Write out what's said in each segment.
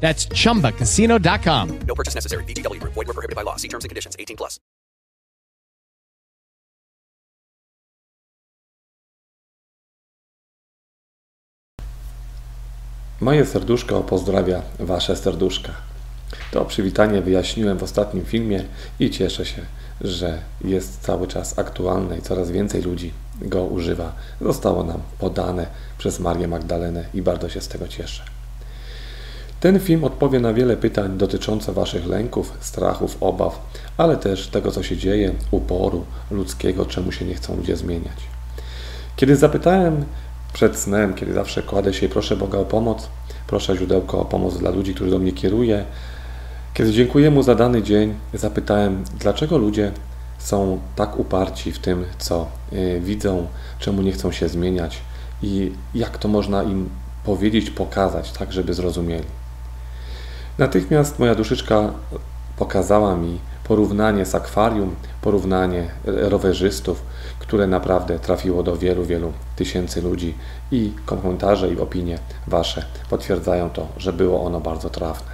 That's chumbacasino.com. No purchase necessary. Group. Void were prohibited by law. See terms and conditions. 18 plus. Moje serduszko pozdrawia Wasze serduszka. To przywitanie wyjaśniłem w ostatnim filmie i cieszę się, że jest cały czas aktualne i coraz więcej ludzi go używa. Zostało nam podane przez Marię Magdalenę i bardzo się z tego cieszę. Ten film odpowie na wiele pytań dotyczących Waszych lęków, strachów, obaw, ale też tego, co się dzieje, uporu ludzkiego, czemu się nie chcą ludzie zmieniać. Kiedy zapytałem przed snem, kiedy zawsze kładę się i proszę Boga o pomoc, proszę źródełko o pomoc dla ludzi, którzy do mnie kieruje, kiedy dziękuję Mu za dany dzień, zapytałem, dlaczego ludzie są tak uparci w tym, co y, widzą, czemu nie chcą się zmieniać i jak to można im powiedzieć, pokazać, tak żeby zrozumieli. Natychmiast moja duszyczka pokazała mi porównanie z akwarium, porównanie rowerzystów, które naprawdę trafiło do wielu, wielu tysięcy ludzi i komentarze i opinie Wasze potwierdzają to, że było ono bardzo trafne.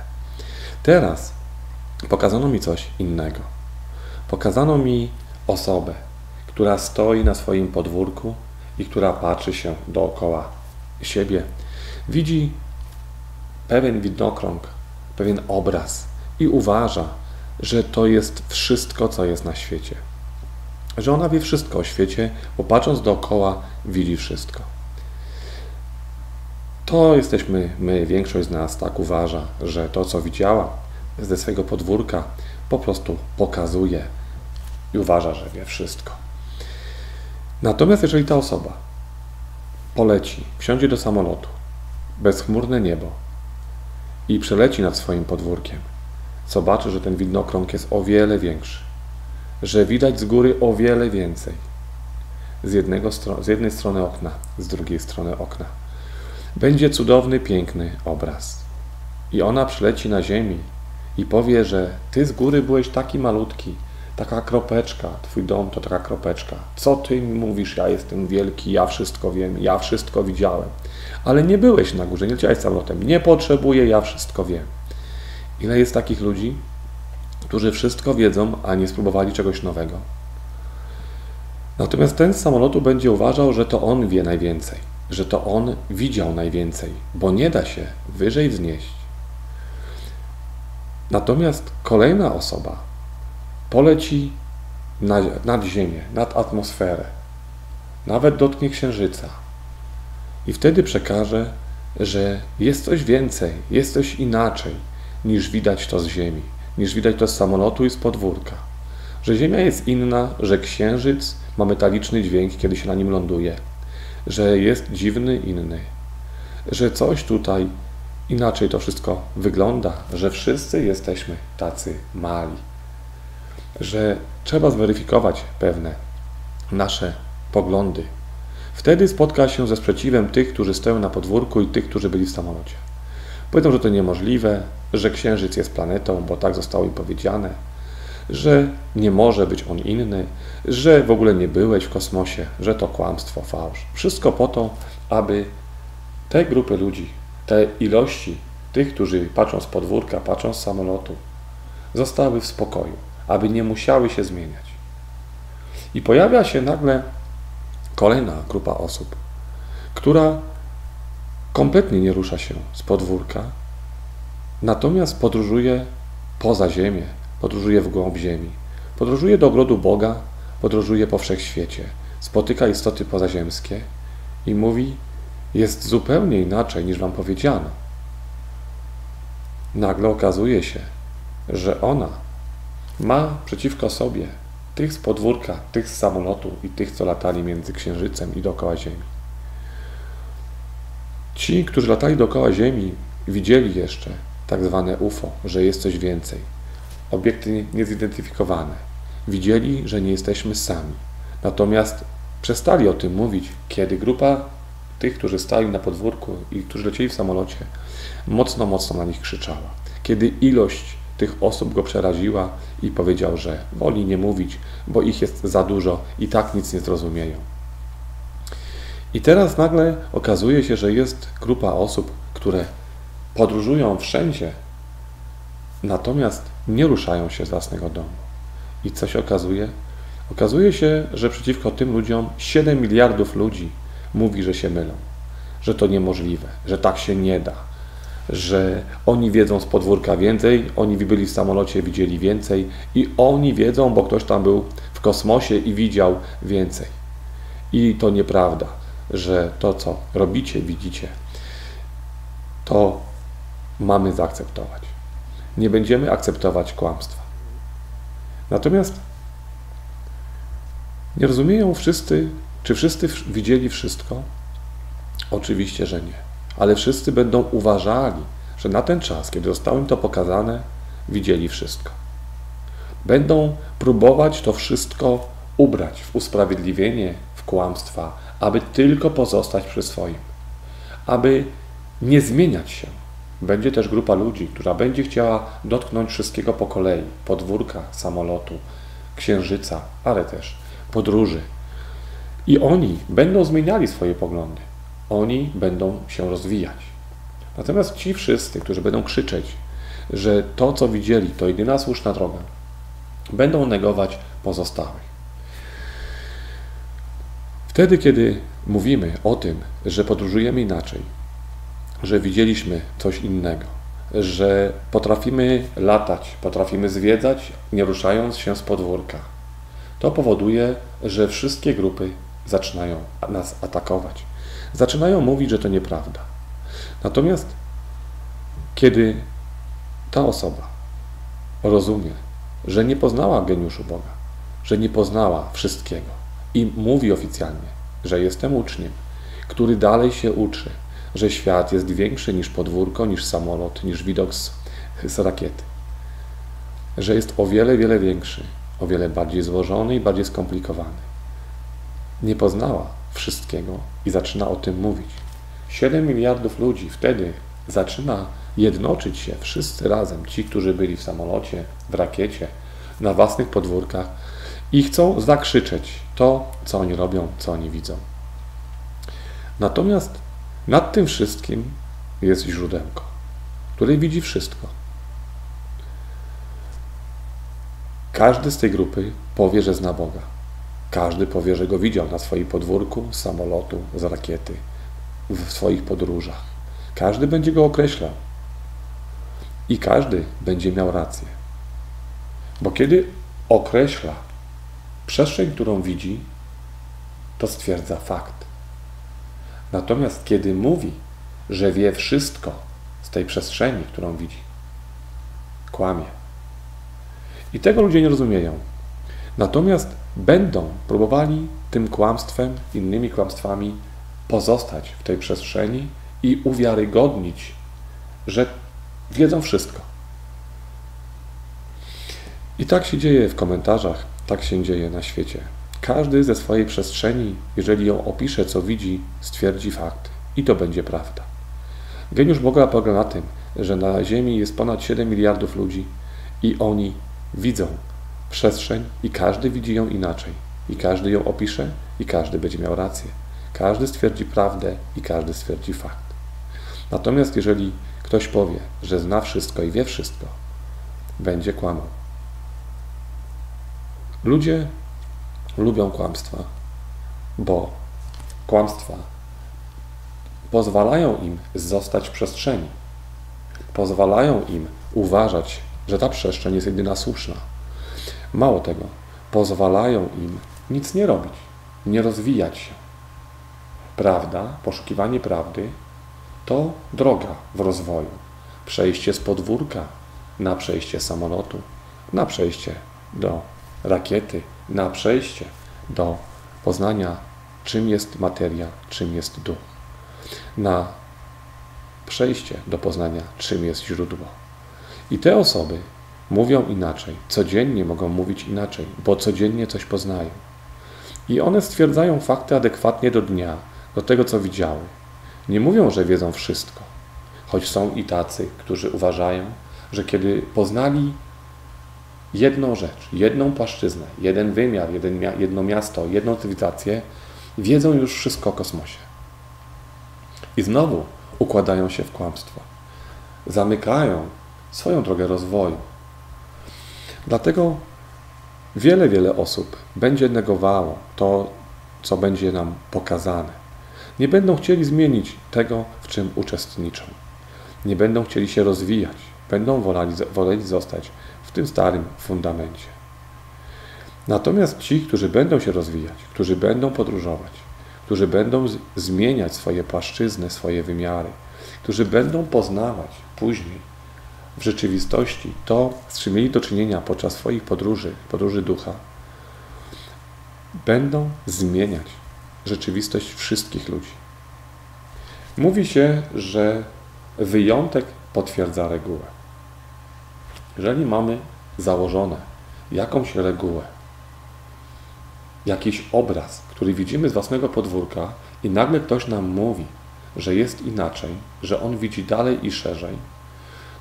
Teraz pokazano mi coś innego. Pokazano mi osobę, która stoi na swoim podwórku i która patrzy się dookoła siebie. Widzi pewien widnokrąg, pewien obraz i uważa, że to jest wszystko, co jest na świecie. Że ona wie wszystko o świecie, bo patrząc dookoła, widzi wszystko. To jesteśmy my, większość z nas tak uważa, że to, co widziała ze swojego podwórka, po prostu pokazuje i uważa, że wie wszystko. Natomiast jeżeli ta osoba poleci, wsiądzie do samolotu, bezchmurne niebo i przeleci nad swoim podwórkiem, zobaczy, że ten widnokrąg jest o wiele większy, że widać z góry o wiele więcej. Z, jednego, z jednej strony okna, z drugiej strony okna. Będzie cudowny, piękny obraz. I ona przyleci na ziemi i powie, że ty z góry byłeś taki malutki, taka kropeczka, twój dom to taka kropeczka. Co ty mi mówisz, ja jestem wielki, ja wszystko wiem, ja wszystko widziałem. Ale nie byłeś na górze, nie leciałeś samolotem, nie potrzebuję, ja wszystko wiem. Ile jest takich ludzi, którzy wszystko wiedzą, a nie spróbowali czegoś nowego? Natomiast ten z samolotu będzie uważał, że to on wie najwięcej, że to on widział najwięcej, bo nie da się wyżej wznieść. Natomiast kolejna osoba poleci nad, nad Ziemię, nad atmosferę, nawet dotknie Księżyca i wtedy przekaże, że jest coś więcej, jest coś inaczej niż widać to z Ziemi, niż widać to z samolotu i z podwórka. Że Ziemia jest inna, że Księżyc ma metaliczny dźwięk, kiedy się na nim ląduje, że jest dziwny, inny, że coś tutaj inaczej to wszystko wygląda, że wszyscy jesteśmy tacy mali, że trzeba zweryfikować pewne nasze poglądy. Wtedy spotka się ze sprzeciwem tych, którzy stoją na podwórku i tych, którzy byli w samolocie. Powiedzą, że to niemożliwe, że Księżyc jest planetą, bo tak zostało im powiedziane, że nie może być on inny, że w ogóle nie byłeś w kosmosie, że to kłamstwo, fałsz. Wszystko po to, aby te grupy ludzi, te ilości tych, którzy patrzą z podwórka, patrzą z samolotu, zostały w spokoju, aby nie musiały się zmieniać. I pojawia się nagle kolejna grupa osób, która kompletnie nie rusza się z podwórka, natomiast podróżuje poza Ziemię, podróżuje w głąb Ziemi, Podróżuje do ogrodu Boga, podróżuje po wszechświecie, spotyka istoty pozaziemskie i mówi: Jest zupełnie inaczej niż wam powiedziano. Nagle okazuje się, że ona ma przeciwko sobie tych z podwórka, tych z samolotu i tych, co latali między Księżycem i dookoła Ziemi. Ci, którzy latali dookoła Ziemi, widzieli jeszcze tak zwane UFO, że jest coś więcej. Obiekty niezidentyfikowane. Widzieli, że nie jesteśmy sami. Natomiast przestali o tym mówić, kiedy grupa tych, którzy stali na podwórku i którzy lecieli w samolocie, mocno, mocno na nich krzyczała. Kiedy ilość tych osób go przeraziła i powiedział, że woli nie mówić, bo ich jest za dużo i tak nic nie zrozumieją. I teraz nagle okazuje się, że jest grupa osób, które podróżują wszędzie, natomiast nie ruszają się z własnego domu. I co się okazuje? Okazuje się, że przeciwko tym ludziom 7 miliardów ludzi mówi, że się mylą, że to niemożliwe, że tak się nie da, że oni wiedzą z podwórka więcej, oni byli w samolocie, widzieli więcej i oni wiedzą, bo ktoś tam był w kosmosie i widział więcej. I to nieprawda, że to, co robicie, widzicie, to mamy zaakceptować. Nie będziemy akceptować kłamstwa. Natomiast nie rozumieją wszyscy, czy wszyscy widzieli wszystko? Oczywiście, że nie. Ale wszyscy będą uważali, że na ten czas, kiedy zostało im to pokazane, widzieli wszystko. Będą próbować to wszystko ubrać w usprawiedliwienie, w kłamstwa, aby tylko pozostać przy swoim, aby nie zmieniać się. Będzie też grupa ludzi, która będzie chciała dotknąć wszystkiego po kolei podwórka, samolotu, księżyca, ale też podróży. I oni będą zmieniali swoje poglądy. Oni będą się rozwijać. Natomiast ci wszyscy, którzy będą krzyczeć, że to, co widzieli, to jedyna słuszna droga, będą negować pozostałych. Wtedy, kiedy mówimy o tym, że podróżujemy inaczej, że widzieliśmy coś innego, że potrafimy latać, potrafimy zwiedzać, nie ruszając się z podwórka, to powoduje, że wszystkie grupy zaczynają nas atakować. Zaczynają mówić, że to nieprawda. Natomiast kiedy ta osoba rozumie, że nie poznała geniuszu Boga, że nie poznała wszystkiego i mówi oficjalnie, że jestem uczniem, który dalej się uczy, że świat jest większy niż podwórko, niż samolot, niż widok z, z rakiety, że jest o wiele, wiele większy, o wiele bardziej złożony i bardziej skomplikowany. Nie poznała wszystkiego i zaczyna o tym mówić. 7 miliardów ludzi wtedy zaczyna jednoczyć się wszyscy razem, ci, którzy byli w samolocie, w rakiecie, na własnych podwórkach i chcą zakrzyczeć to, co oni robią, co oni widzą. Natomiast nad tym wszystkim jest źródełko, które widzi wszystko. Każdy z tej grupy powie, że zna Boga. Każdy powie, że go widział na swoim podwórku, z samolotu, z rakiety, w swoich podróżach. Każdy będzie go określał. I każdy będzie miał rację. Bo kiedy określa przestrzeń, którą widzi, to stwierdza fakt. Natomiast kiedy mówi, że wie wszystko z tej przestrzeni, którą widzi, kłamie. I tego ludzie nie rozumieją. Natomiast będą próbowali tym kłamstwem, innymi kłamstwami pozostać w tej przestrzeni i uwiarygodnić, że wiedzą wszystko. I tak się dzieje w komentarzach, tak się dzieje na świecie. Każdy ze swojej przestrzeni, jeżeli ją opisze, co widzi, stwierdzi fakt i to będzie prawda. Geniusz Boga polega na tym, że na Ziemi jest ponad 7 miliardów ludzi i oni widzą przestrzeń i każdy widzi ją inaczej. I każdy ją opisze i każdy będzie miał rację. Każdy stwierdzi prawdę i każdy stwierdzi fakt. Natomiast jeżeli ktoś powie, że zna wszystko i wie wszystko, będzie kłamał. Ludzie lubią kłamstwa, bo kłamstwa pozwalają im zostać w przestrzeni. Pozwalają im uważać, że ta przestrzeń jest jedyna słuszna. Mało tego, pozwalają im nic nie robić, nie rozwijać się. Prawda, poszukiwanie prawdy to droga w rozwoju. Przejście z podwórka na przejście samolotu, na przejście do rakiety, na przejście do poznania, czym jest materia, czym jest duch, na przejście do poznania, czym jest źródło. I te osoby mówią inaczej, codziennie mogą mówić inaczej, bo codziennie coś poznają. I one stwierdzają fakty adekwatnie do dnia, do tego, co widziały. Nie mówią, że wiedzą wszystko, choć są i tacy, którzy uważają, że kiedy poznali jedną rzecz, jedną płaszczyznę, jeden wymiar, jeden, jedno miasto, jedną cywilizację, wiedzą już wszystko o kosmosie. I znowu układają się w kłamstwo. Zamykają swoją drogę rozwoju. Dlatego wiele, wiele osób będzie negowało to, co będzie nam pokazane. Nie będą chcieli zmienić tego, w czym uczestniczą. Nie będą chcieli się rozwijać. Będą woleli, woleli zostać w tym starym fundamencie. Natomiast ci, którzy będą się rozwijać, którzy będą podróżować, którzy będą zmieniać swoje płaszczyzny, swoje wymiary, którzy będą poznawać później w rzeczywistości to, z czym mieli do czynienia podczas swoich podróży, podróży ducha, będą zmieniać rzeczywistość wszystkich ludzi. Mówi się, że wyjątek potwierdza regułę. Jeżeli mamy założone jakąś regułę, jakiś obraz, który widzimy z własnego podwórka i nagle ktoś nam mówi, że jest inaczej, że on widzi dalej i szerzej,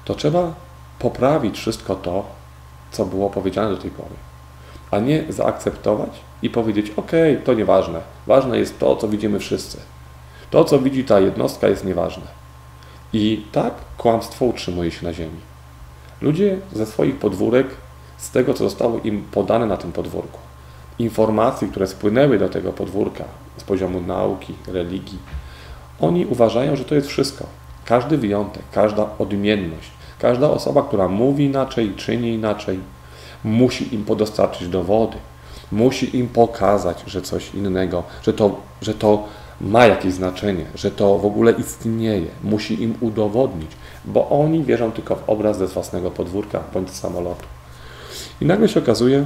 to trzeba poprawić wszystko to, co było powiedziane do tej pory, a nie zaakceptować i powiedzieć: OK, to nieważne, ważne jest to, co widzimy wszyscy. To, co widzi ta jednostka, jest nieważne. I tak kłamstwo utrzymuje się na ziemi. Ludzie ze swoich podwórek, z tego, co zostało im podane na tym podwórku, informacji, które spłynęły do tego podwórka z poziomu nauki, religii, oni uważają, że to jest wszystko. Każdy wyjątek, każda odmienność, każda osoba, która mówi inaczej, czyni inaczej, musi im podostarczyć dowody, musi im pokazać, że coś innego, że to, że to ma jakieś znaczenie, że to w ogóle istnieje, musi im udowodnić, bo oni wierzą tylko w obraz ze własnego podwórka bądź samolotu. I nagle się okazuje,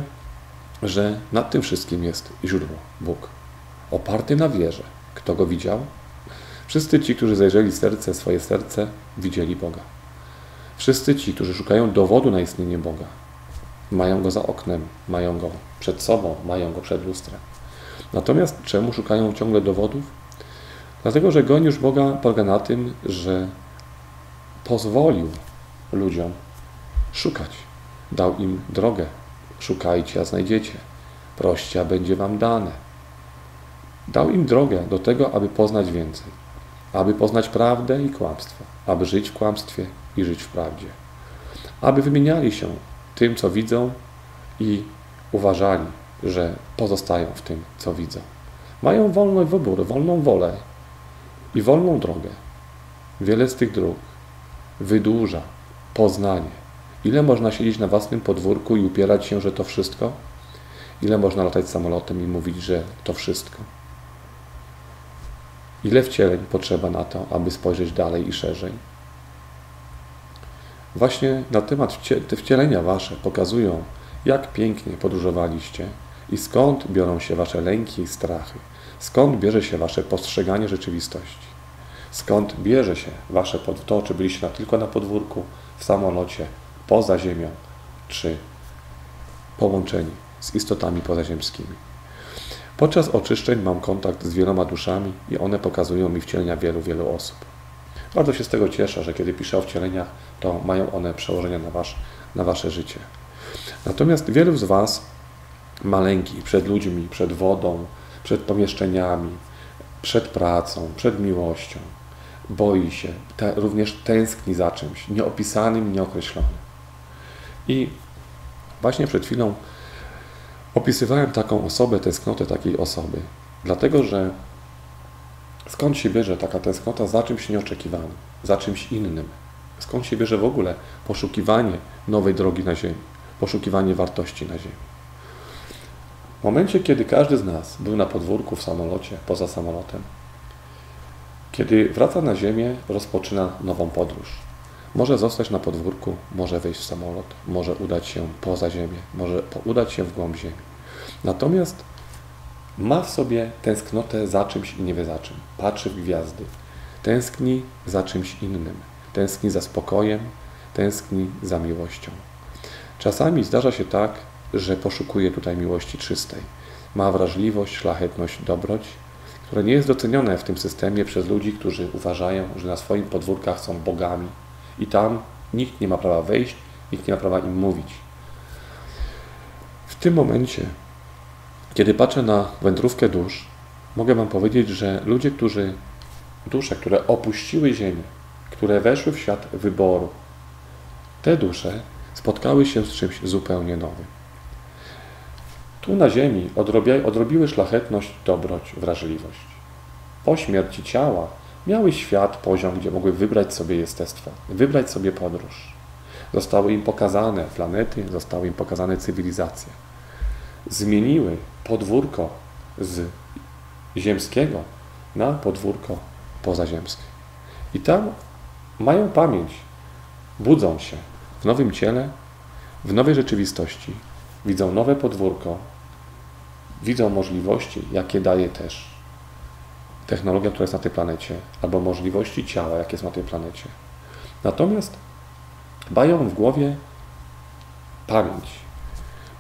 że nad tym wszystkim jest źródło, Bóg, oparty na wierze. Kto go widział? Wszyscy ci, którzy zajrzeli serce, swoje serce, widzieli Boga. Wszyscy ci, którzy szukają dowodu na istnienie Boga, mają go za oknem, mają go przed sobą, mają go przed lustrem. Natomiast czemu szukają ciągle dowodów? Dlatego, że goniusz Boga polega na tym, że pozwolił ludziom szukać. Dał im drogę. Szukajcie, a znajdziecie. Proście, a będzie wam dane. Dał im drogę do tego, aby poznać więcej. Aby poznać prawdę i kłamstwo. Aby żyć w kłamstwie i żyć w prawdzie. Aby wymieniali się tym, co widzą i uważali, że pozostają w tym, co widzą. Mają wolny wybór, wolną wolę i wolną drogę. Wiele z tych dróg wydłuża poznanie. Ile można siedzieć na własnym podwórku i upierać się, że to wszystko? Ile można latać samolotem i mówić, że to wszystko? Ile wcieleń potrzeba na to, aby spojrzeć dalej i szerzej? Właśnie na temat te wcielenia Wasze pokazują, jak pięknie podróżowaliście i skąd biorą się Wasze lęki i strachy, skąd bierze się Wasze postrzeganie rzeczywistości, skąd bierze się Wasze to, czy byliście na, tylko na podwórku, w samolocie, poza ziemią, czy połączeni z istotami pozaziemskimi. Podczas oczyszczeń mam kontakt z wieloma duszami i one pokazują mi wcielenia wielu, wielu osób. Bardzo się z tego cieszę, że kiedy piszę o wcieleniach, to mają one przełożenie na, wasz, na Wasze życie. Natomiast wielu z Was ma lęki przed ludźmi, przed wodą, przed pomieszczeniami, przed pracą, przed miłością. Boi się, te, również tęskni za czymś nieopisanym, nieokreślonym. I właśnie przed chwilą opisywałem taką osobę, tęsknotę takiej osoby, dlatego że skąd się bierze taka tęsknota za czymś nieoczekiwanym, za czymś innym? Skąd się bierze w ogóle poszukiwanie nowej drogi na Ziemi, poszukiwanie wartości na Ziemi? momencie, kiedy każdy z nas był na podwórku, w samolocie, poza samolotem, kiedy wraca na Ziemię, rozpoczyna nową podróż. Może zostać na podwórku, może wejść w samolot, może udać się poza Ziemię, może udać się w głąb Ziemi. Natomiast ma w sobie tęsknotę za czymś i nie wie za czym. Patrzy w gwiazdy. Tęskni za czymś innym. Tęskni za spokojem, tęskni za miłością. Czasami zdarza się tak, że poszukuje tutaj miłości czystej. Ma wrażliwość, szlachetność, dobroć, które nie jest docenione w tym systemie przez ludzi, którzy uważają, że na swoim podwórkach są bogami i tam nikt nie ma prawa wejść, nikt nie ma prawa im mówić. W tym momencie, kiedy patrzę na wędrówkę dusz, mogę Wam powiedzieć, że ludzie, którzy, dusze, które opuściły Ziemię, które weszły w świat wyboru, te dusze spotkały się z czymś zupełnie nowym. Tu na ziemi odrobiły szlachetność, dobroć, wrażliwość. Po śmierci ciała miały świat, poziom, gdzie mogły wybrać sobie jestestwo, wybrać sobie podróż. Zostały im pokazane planety, zostały im pokazane cywilizacje. Zmieniły podwórko z ziemskiego na podwórko pozaziemskie. I tam mają pamięć, budzą się w nowym ciele, w nowej rzeczywistości, widzą nowe podwórko, widzą możliwości, jakie daje też technologia, która jest na tej planecie, albo możliwości ciała, jakie są na tej planecie. Natomiast mają w głowie pamięć.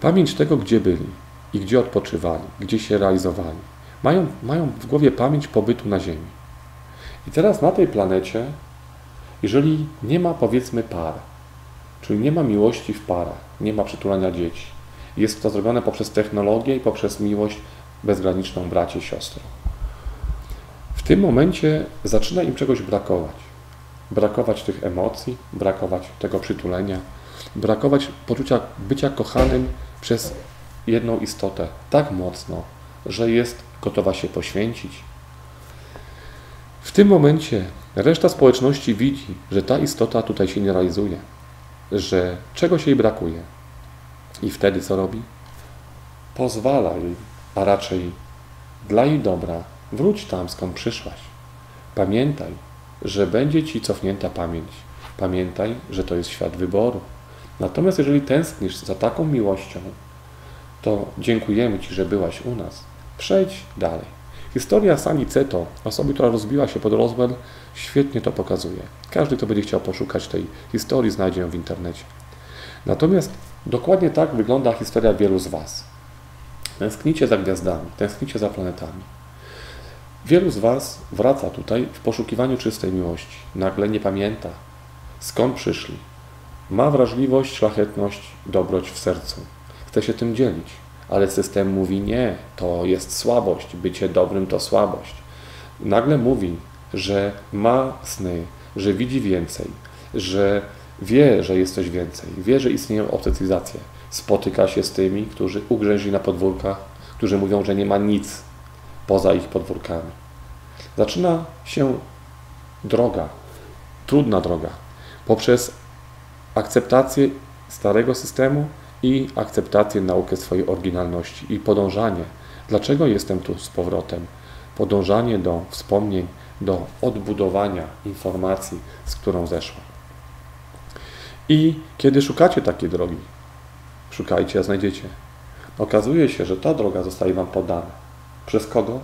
Pamięć tego, gdzie byli i gdzie odpoczywali, gdzie się realizowali. Mają, mają w głowie pamięć pobytu na Ziemi. I teraz na tej planecie, jeżeli nie ma powiedzmy par, czyli nie ma miłości w parach, nie ma przytulania dzieci, jest to zrobione poprzez technologię i poprzez miłość bezgraniczną bracie, siostry. W tym momencie zaczyna im czegoś brakować. Brakować tych emocji, brakować tego przytulenia, brakować poczucia bycia kochanym przez jedną istotę tak mocno, że jest gotowa się poświęcić. W tym momencie reszta społeczności widzi, że ta istota tutaj się nie realizuje, że czegoś jej brakuje, i wtedy co robi? Pozwala jej, a raczej dla jej dobra, wróć tam, skąd przyszłaś. Pamiętaj, że będzie ci cofnięta pamięć. Pamiętaj, że to jest świat wyboru. Natomiast jeżeli tęsknisz za taką miłością, to dziękujemy Ci, że byłaś u nas. Przejdź dalej. Historia Sani Ceto, osoby, która rozbiła się pod Roswell, świetnie to pokazuje. Każdy, kto będzie chciał poszukać tej historii, znajdzie ją w internecie. Natomiast Dokładnie tak wygląda historia wielu z Was. Tęsknicie za gwiazdami, tęsknicie za planetami. Wielu z Was wraca tutaj w poszukiwaniu czystej miłości. Nagle nie pamięta, skąd przyszli. Ma wrażliwość, szlachetność, dobroć w sercu. Chce się tym dzielić, ale system mówi nie, to jest słabość, bycie dobrym to słabość. Nagle mówi, że ma sny, że widzi więcej, że Wie, że jest coś więcej, wie, że istnieją obce cywilizacje. Spotyka się z tymi, którzy ugrzęźli na podwórkach, którzy mówią, że nie ma nic poza ich podwórkami. Zaczyna się droga, trudna droga, poprzez akceptację starego systemu i akceptację naukę swojej oryginalności i podążanie. Dlaczego jestem tu z powrotem? Podążanie do wspomnień, do odbudowania informacji, z którą zeszła. I kiedy szukacie takiej drogi, szukajcie, a znajdziecie. Okazuje się, że ta droga zostaje Wam podana. Przez kogo?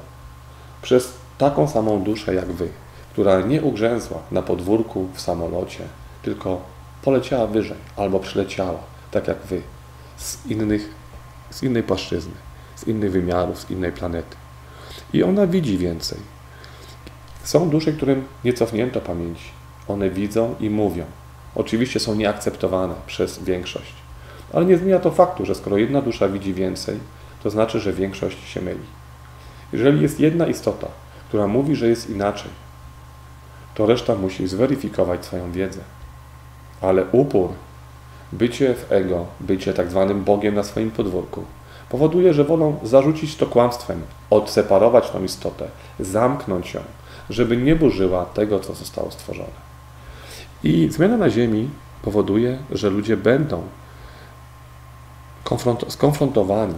Przez taką samą duszę jak Wy, która nie ugrzęzła na podwórku w samolocie, tylko poleciała wyżej albo przyleciała, tak jak Wy, z, innych, z innej płaszczyzny, z innych wymiarów, z innej planety. I ona widzi więcej. Są dusze, którym nie cofnięto pamięci. One widzą i mówią oczywiście są nieakceptowane przez większość. Ale nie zmienia to faktu, że skoro jedna dusza widzi więcej, to znaczy, że większość się myli. Jeżeli jest jedna istota, która mówi, że jest inaczej, to reszta musi zweryfikować swoją wiedzę. Ale upór, bycie w ego, bycie tak zwanym Bogiem na swoim podwórku, powoduje, że wolą zarzucić to kłamstwem, odseparować tą istotę, zamknąć ją, żeby nie burzyła tego, co zostało stworzone. I zmiana na Ziemi powoduje, że ludzie będą skonfrontowani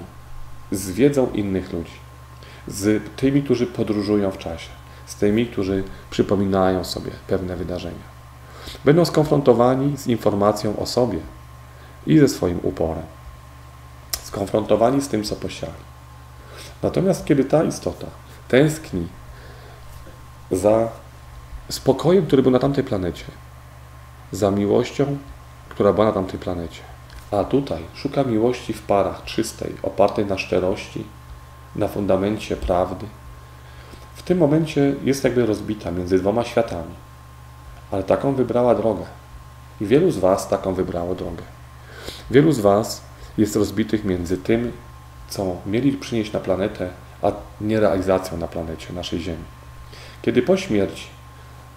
z wiedzą innych ludzi, z tymi, którzy podróżują w czasie, z tymi, którzy przypominają sobie pewne wydarzenia. Będą skonfrontowani z informacją o sobie i ze swoim uporem. Skonfrontowani z tym, co posiali. Natomiast kiedy ta istota tęskni za spokojem, który był na tamtej planecie, za miłością, która była na tamtej planecie, a tutaj szuka miłości w parach czystej, opartej na szczerości, na fundamencie prawdy, w tym momencie jest jakby rozbita między dwoma światami. Ale taką wybrała drogę. I wielu z Was taką wybrało drogę. Wielu z Was jest rozbitych między tym, co mieli przynieść na planetę, a nierealizacją na planecie, naszej Ziemi. Kiedy po śmierci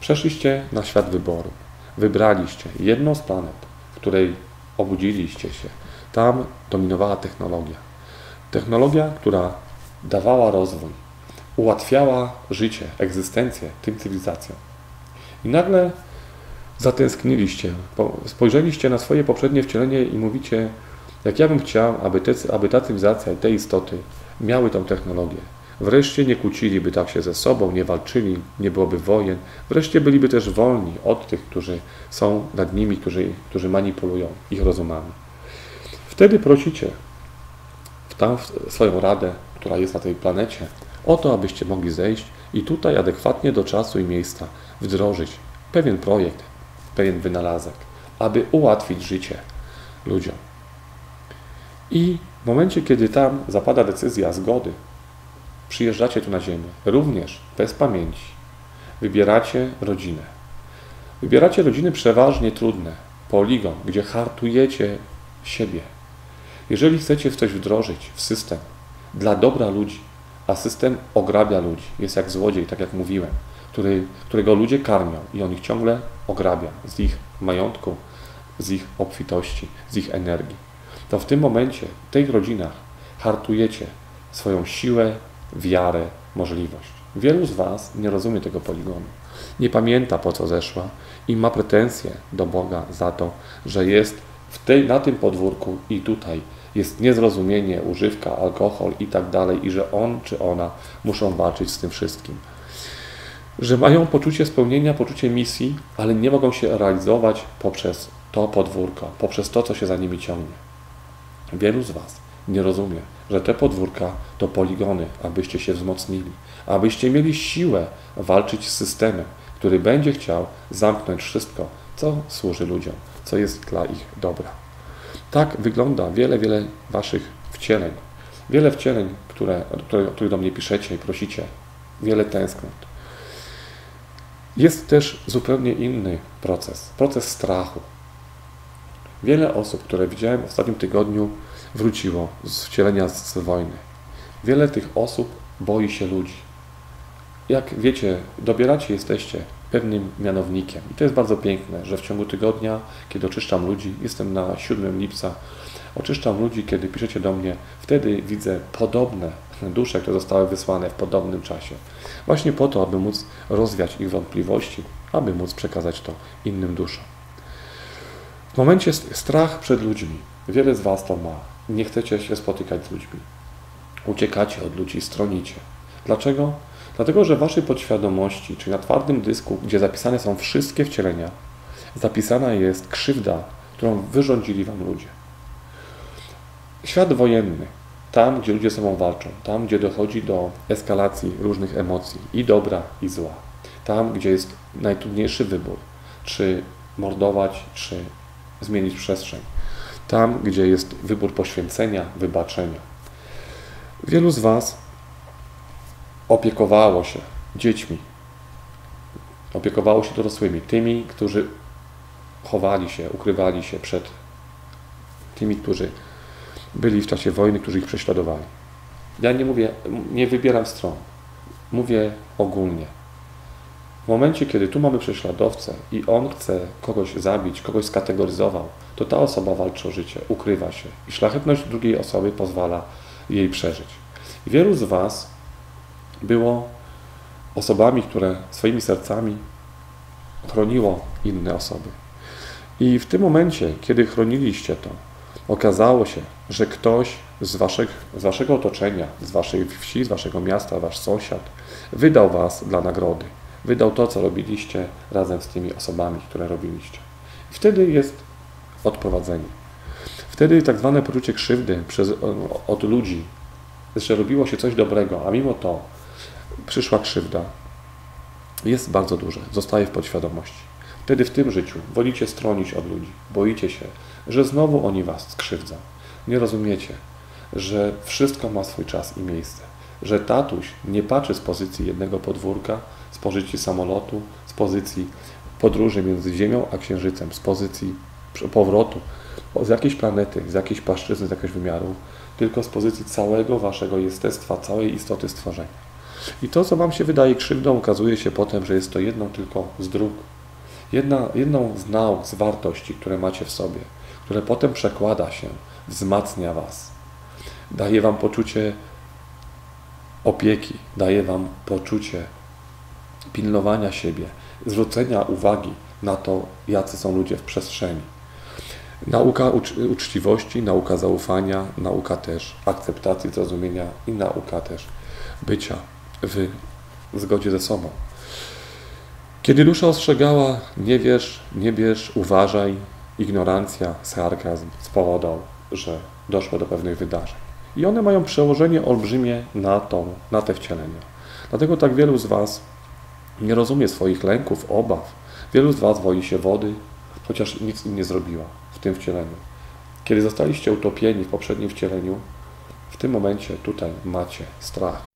przeszliście na świat wyboru, wybraliście jedną z planet, w której obudziliście się, tam dominowała technologia. Technologia, która dawała rozwój, ułatwiała życie, egzystencję tym cywilizacjom. I nagle zatęskniliście, spojrzeliście na swoje poprzednie wcielenie i mówicie, jak ja bym chciał, aby, te, aby ta cywilizacja i te istoty miały tą technologię. Wreszcie nie kłóciliby tak się ze sobą, nie walczyli, nie byłoby wojen. Wreszcie byliby też wolni od tych, którzy są nad nimi, którzy, którzy manipulują ich rozumami. Wtedy prosicie w tam swoją radę, która jest na tej planecie, o to, abyście mogli zejść i tutaj adekwatnie do czasu i miejsca wdrożyć pewien projekt, pewien wynalazek, aby ułatwić życie ludziom. I w momencie, kiedy tam zapada decyzja zgody, przyjeżdżacie tu na Ziemię, również bez pamięci, wybieracie rodzinę. Wybieracie rodziny przeważnie trudne, poligon, gdzie hartujecie siebie. Jeżeli chcecie coś wdrożyć, w system, dla dobra ludzi, a system ograbia ludzi, jest jak złodziej, tak jak mówiłem, który, którego ludzie karmią i on ich ciągle ograbia z ich majątku, z ich obfitości, z ich energii. To w tym momencie, w tych rodzinach hartujecie swoją siłę, wiarę, możliwość. Wielu z Was nie rozumie tego poligonu. Nie pamięta po co zeszła i ma pretensje do Boga za to, że jest w tej, na tym podwórku i tutaj jest niezrozumienie, używka, alkohol i tak dalej, i że on czy ona muszą walczyć z tym wszystkim. Że mają poczucie spełnienia, poczucie misji, ale nie mogą się realizować poprzez to podwórko, poprzez to, co się za nimi ciągnie. Wielu z Was nie rozumie, że te podwórka to poligony, abyście się wzmocnili, abyście mieli siłę walczyć z systemem, który będzie chciał zamknąć wszystko, co służy ludziom, co jest dla ich dobra. Tak wygląda wiele, wiele Waszych wcieleń. Wiele wcieleń, które, które, które do mnie piszecie i prosicie. Wiele tęsknot. Jest też zupełnie inny proces. Proces strachu. Wiele osób, które widziałem w ostatnim tygodniu, wróciło z wcielenia z wojny. Wiele tych osób boi się ludzi. Jak wiecie, dobieracie jesteście pewnym mianownikiem. I to jest bardzo piękne, że w ciągu tygodnia, kiedy oczyszczam ludzi, jestem na 7 lipca, oczyszczam ludzi, kiedy piszecie do mnie, wtedy widzę podobne dusze, które zostały wysłane w podobnym czasie. Właśnie po to, aby móc rozwiać ich wątpliwości, aby móc przekazać to innym duszom. W momencie strach przed ludźmi. Wiele z Was to ma. Nie chcecie się spotykać z ludźmi. Uciekacie od ludzi, stronicie. Dlaczego? Dlatego, że w Waszej podświadomości, czyli na twardym dysku, gdzie zapisane są wszystkie wcielenia, zapisana jest krzywda, którą wyrządzili Wam ludzie. Świat wojenny, tam gdzie ludzie ze sobą walczą, tam gdzie dochodzi do eskalacji różnych emocji, i dobra, i zła, tam gdzie jest najtrudniejszy wybór, czy mordować, czy zmienić przestrzeń, tam gdzie jest wybór poświęcenia, wybaczenia. Wielu z Was opiekowało się dziećmi, opiekowało się dorosłymi, tymi, którzy chowali się, ukrywali się przed tymi, którzy byli w czasie wojny, którzy ich prześladowali. Ja nie mówię, nie wybieram stron, mówię ogólnie. W momencie, kiedy tu mamy prześladowcę i on chce kogoś zabić, kogoś skategoryzował, to ta osoba walczy o życie, ukrywa się i szlachetność drugiej osoby pozwala jej przeżyć. wielu z Was było osobami, które swoimi sercami chroniło inne osoby. I w tym momencie, kiedy chroniliście to, okazało się, że ktoś z, waszych, z waszego otoczenia, z waszej wsi, z waszego miasta, wasz sąsiad, wydał was dla nagrody. Wydał to, co robiliście razem z tymi osobami, które robiliście. Wtedy jest odprowadzenie. Wtedy tak zwane poczucie krzywdy przez, od ludzi, że robiło się coś dobrego, a mimo to przyszła krzywda, jest bardzo duże, zostaje w podświadomości. Wtedy w tym życiu wolicie stronić od ludzi, boicie się, że znowu oni was skrzywdzą. Nie rozumiecie, że wszystko ma swój czas i miejsce, że tatuś nie patrzy z pozycji jednego podwórka, z pozycji samolotu, z pozycji podróży między Ziemią a Księżycem, z pozycji powrotu z jakiejś planety, z jakiejś płaszczyzny, z jakiegoś wymiaru, tylko z pozycji całego waszego jestestwa, całej istoty stworzenia. I to, co wam się wydaje krzywdą, okazuje się potem, że jest to jedną tylko z dróg, jedna, jedną z nauk, z wartości, które macie w sobie, które potem przekłada się, wzmacnia was, daje wam poczucie opieki, daje wam poczucie pilnowania siebie, zwrócenia uwagi na to, jacy są ludzie w przestrzeni. Nauka ucz uczciwości, nauka zaufania, nauka też akceptacji, zrozumienia i nauka też bycia w zgodzie ze sobą. Kiedy dusza ostrzegała, nie wiesz, nie bierz, uważaj, ignorancja, sarkazm spowodował, że doszło do pewnych wydarzeń. I one mają przełożenie olbrzymie na, to, na te wcielenia. Dlatego tak wielu z Was nie rozumie swoich lęków, obaw. Wielu z Was boi się wody, chociaż nic im nie zrobiła w tym wcieleniu. Kiedy zostaliście utopieni w poprzednim wcieleniu, w tym momencie tutaj macie strach.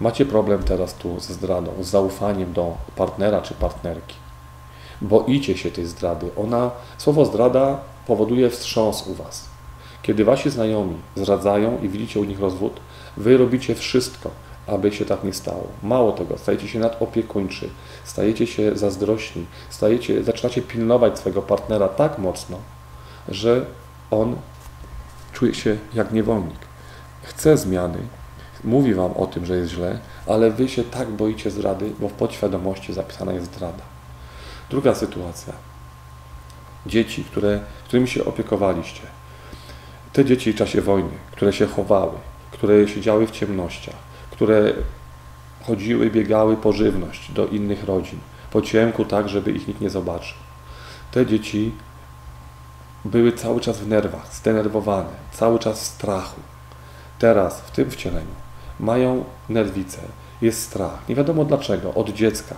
macie problem teraz tu ze zdradą, z zaufaniem do partnera czy partnerki. Boicie się tej zdrady. Ona, słowo zdrada powoduje wstrząs u was. Kiedy wasi znajomi zdradzają i widzicie u nich rozwód, wy robicie wszystko, aby się tak nie stało. Mało tego, stajecie się nadopiekuńczy, stajecie się zazdrośni, stajecie, zaczynacie pilnować swojego partnera tak mocno, że on czuje się jak niewolnik. Chce zmiany, mówi wam o tym, że jest źle, ale wy się tak boicie zdrady, bo w podświadomości zapisana jest zdrada. Druga sytuacja. Dzieci, które, którymi się opiekowaliście. Te dzieci w czasie wojny, które się chowały, które siedziały w ciemnościach, które chodziły, biegały po żywność do innych rodzin, po ciemku tak, żeby ich nikt nie zobaczył. Te dzieci były cały czas w nerwach, zdenerwowane, cały czas w strachu. Teraz, w tym wcieleniu, mają nerwice, jest strach. Nie wiadomo dlaczego, od dziecka.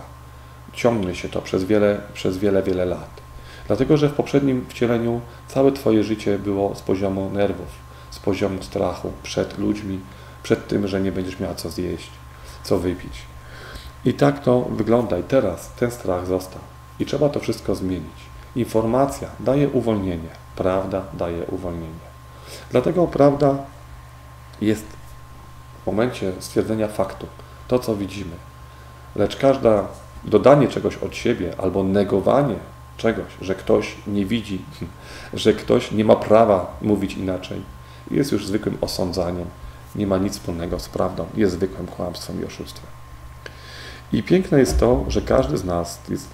Ciągnie się to przez wiele, przez wiele, wiele lat. Dlatego, że w poprzednim wcieleniu całe Twoje życie było z poziomu nerwów, z poziomu strachu przed ludźmi, przed tym, że nie będziesz miała co zjeść, co wypić. I tak to wygląda. I teraz ten strach został. I trzeba to wszystko zmienić. Informacja daje uwolnienie, prawda daje uwolnienie. Dlatego prawda jest momencie stwierdzenia faktu, to co widzimy. Lecz każda dodanie czegoś od siebie albo negowanie czegoś, że ktoś nie widzi, że ktoś nie ma prawa mówić inaczej, jest już zwykłym osądzaniem, nie ma nic wspólnego z prawdą, jest zwykłym kłamstwem i oszustwem. I piękne jest to, że każdy z nas jest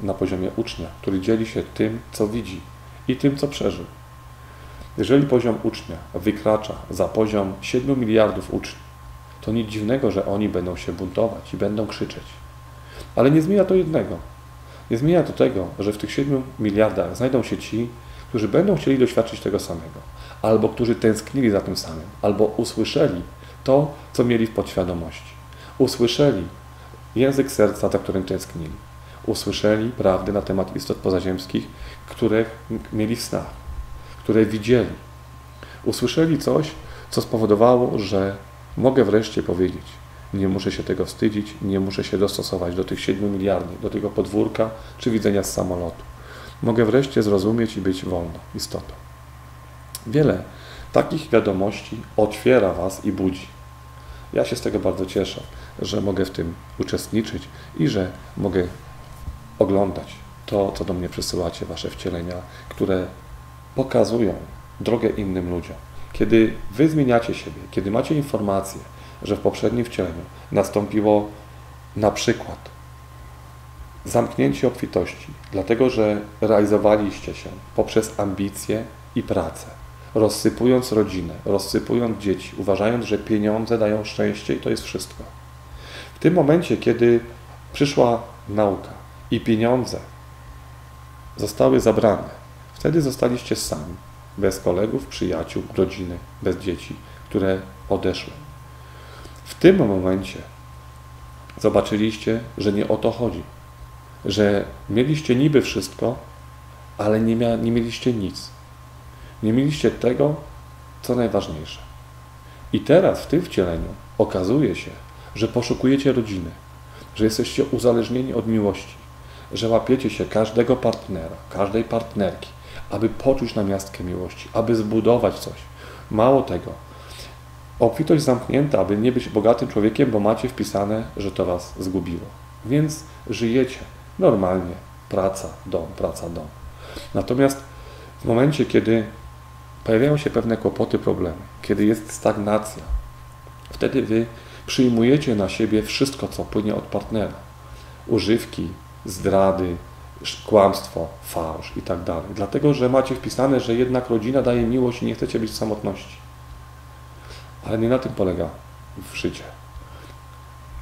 na poziomie ucznia, który dzieli się tym, co widzi i tym, co przeżył. Jeżeli poziom ucznia wykracza za poziom 7 miliardów uczniów, to nic dziwnego, że oni będą się buntować i będą krzyczeć. Ale nie zmienia to jednego. Nie zmienia to tego, że w tych 7 miliardach znajdą się ci, którzy będą chcieli doświadczyć tego samego, albo którzy tęsknili za tym samym, albo usłyszeli to, co mieli w podświadomości. Usłyszeli język serca, za którym tęsknili. Usłyszeli prawdy na temat istot pozaziemskich, które mieli w snach, które widzieli. Usłyszeli coś, co spowodowało, że mogę wreszcie powiedzieć, nie muszę się tego wstydzić, nie muszę się dostosować do tych 7 miliardów, do tego podwórka czy widzenia z samolotu. Mogę wreszcie zrozumieć i być wolną istotą. Wiele takich wiadomości otwiera Was i budzi. Ja się z tego bardzo cieszę, że mogę w tym uczestniczyć i że mogę oglądać to, co do mnie przysyłacie, Wasze wcielenia, które pokazują drogę innym ludziom. Kiedy Wy zmieniacie siebie, kiedy macie informację, że w poprzednim wcieleniu nastąpiło na przykład zamknięcie obfitości, dlatego że realizowaliście się poprzez ambicje i pracę, rozsypując rodzinę, rozsypując dzieci, uważając, że pieniądze dają szczęście i to jest wszystko. W tym momencie, kiedy przyszła nauka i pieniądze zostały zabrane, wtedy zostaliście sami, bez kolegów, przyjaciół, rodziny, bez dzieci, które odeszły. W tym momencie zobaczyliście, że nie o to chodzi. Że mieliście niby wszystko, ale nie, mia- nie mieliście nic. Nie mieliście tego, co najważniejsze. I teraz w tym wcieleniu okazuje się, że poszukujecie rodziny, że jesteście uzależnieni od miłości, że łapiecie się każdego partnera, każdej partnerki, aby poczuć namiastkę miłości, aby zbudować coś. Mało tego, obfitość zamknięta, aby nie być bogatym człowiekiem, bo macie wpisane, że to was zgubiło. Więc żyjecie normalnie, praca, dom, praca, dom. Natomiast w momencie, kiedy pojawiają się pewne kłopoty, problemy, kiedy jest stagnacja, wtedy wy przyjmujecie na siebie wszystko, co płynie od partnera. Używki, zdrady, kłamstwo, fałsz i tak dalej. Dlatego, że macie wpisane, że jednak rodzina daje miłość i nie chcecie być w samotności. Ale nie na tym polega w życie.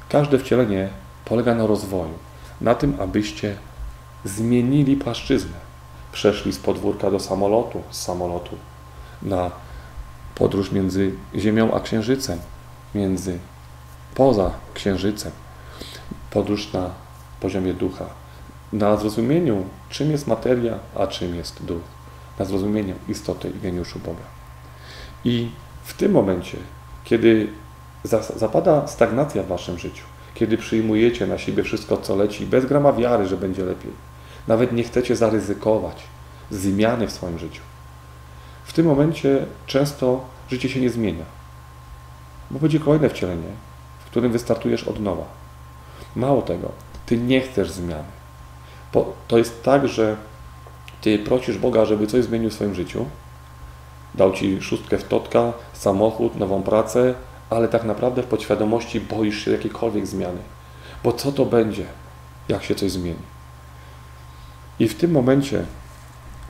Każde wcielenie polega na rozwoju, na tym, abyście zmienili płaszczyznę. Przeszli z podwórka do samolotu, z samolotu na podróż między Ziemią a Księżycem, między poza Księżycem, podróż na poziomie ducha, na zrozumieniu, czym jest materia, a czym jest duch, na zrozumieniu istoty i geniuszu Boga. I w tym momencie, kiedy zapada stagnacja w waszym życiu, kiedy przyjmujecie na siebie wszystko, co leci, bez grama wiary, że będzie lepiej, nawet nie chcecie zaryzykować zmiany w swoim życiu, w tym momencie często życie się nie zmienia, bo będzie kolejne wcielenie, w którym wystartujesz od nowa. Mało tego, ty nie chcesz zmiany. To jest tak, że ty prosisz Boga, żeby coś zmienił w swoim życiu, dał ci szóstkę w totka, samochód, nową pracę, ale tak naprawdę w podświadomości boisz się jakiejkolwiek zmiany. Bo co to będzie, jak się coś zmieni? I w tym momencie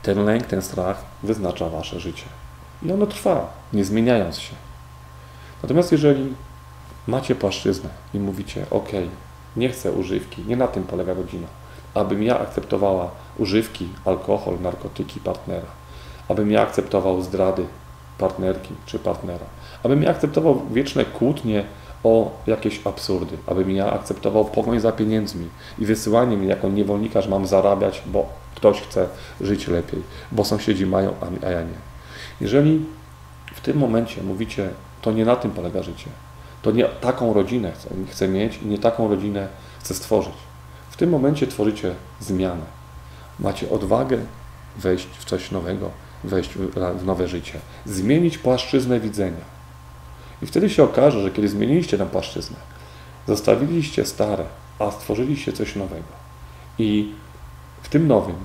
ten lęk, ten strach wyznacza wasze życie. I ono trwa, nie zmieniając się. Natomiast jeżeli macie płaszczyznę i mówicie, ok, nie chcę używki, nie na tym polega rodzina, abym ja akceptowała używki, alkohol, narkotyki partnera, abym ja akceptował zdrady partnerki czy partnera, abym ja akceptował wieczne kłótnie o jakieś absurdy, abym ja akceptował pogoń za pieniędzmi i wysyłanie mnie jako niewolnika, że mam zarabiać, bo ktoś chce żyć lepiej, bo sąsiedzi mają, a ja nie. Jeżeli w tym momencie mówicie, to nie na tym polega życie, to nie taką rodzinę chcę, chcę mieć i nie taką rodzinę chcę stworzyć. W tym momencie tworzycie zmianę. Macie odwagę wejść w coś nowego, wejść w nowe życie, zmienić płaszczyznę widzenia. I wtedy się okaże, że kiedy zmieniliście tę płaszczyznę, zostawiliście stare, a stworzyliście coś nowego. I w tym nowym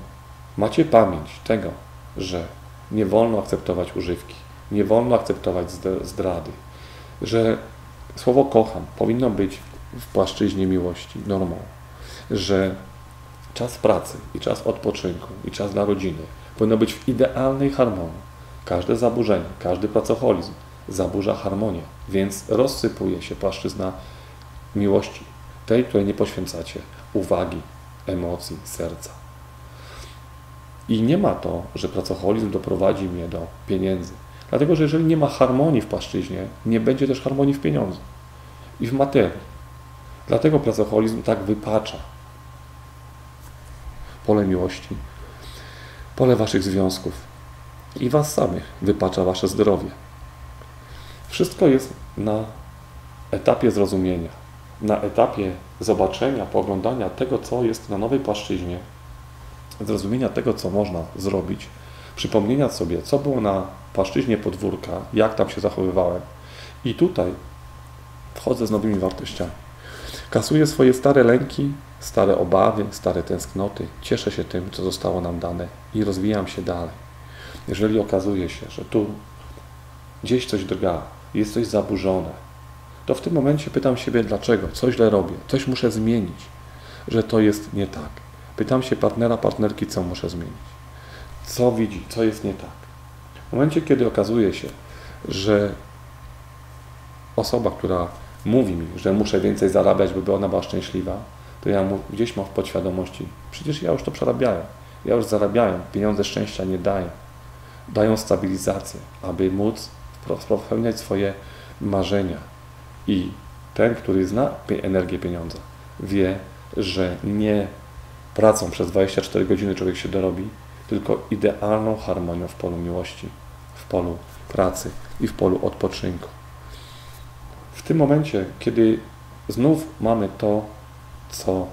macie pamięć tego, że nie wolno akceptować używki, nie wolno akceptować zdrady, że słowo kocham powinno być w płaszczyźnie miłości normą, że czas pracy i czas odpoczynku i czas dla rodziny powinno być w idealnej harmonii. Każde zaburzenie, każdy pracoholizm zaburza harmonię, więc rozsypuje się płaszczyzna miłości, tej, której nie poświęcacie uwagi, emocji, serca. I nie ma to, że pracoholizm doprowadzi mnie do pieniędzy. Dlatego, że jeżeli nie ma harmonii w płaszczyźnie, nie będzie też harmonii w pieniądzu i w materii. Dlatego pracoholizm tak wypacza pole miłości, pole waszych związków i was samych wypacza wasze zdrowie. Wszystko jest na etapie zrozumienia, na etapie zobaczenia, poglądania tego, co jest na nowej płaszczyźnie, zrozumienia tego, co można zrobić, przypomnienia sobie, co było na płaszczyźnie podwórka, jak tam się zachowywałem. I tutaj wchodzę z nowymi wartościami. Kasuję swoje stare lęki, stare obawy, stare tęsknoty, cieszę się tym, co zostało nam dane i rozwijam się dalej. Jeżeli okazuje się, że tu gdzieś coś drga, jest coś zaburzone, to w tym momencie pytam siebie, dlaczego, co źle robię, coś muszę zmienić, że to jest nie tak. Pytam się partnera, partnerki, co muszę zmienić, co widzi, co jest nie tak. W momencie, kiedy okazuje się, że osoba, która mówi mi, że muszę więcej zarabiać, by ona była szczęśliwa, to ja mu gdzieś mam w podświadomości, przecież ja już to przerabiałem, ja już zarabiałem, pieniądze szczęścia nie dają, dają stabilizację, aby móc spełniać swoje marzenia. I ten, który zna energię pieniądza, wie, że nie pracą przez 24 godziny człowiek się dorobi, tylko idealną harmonią w polu miłości, w polu pracy i w polu odpoczynku. W tym momencie, kiedy znów mamy to, co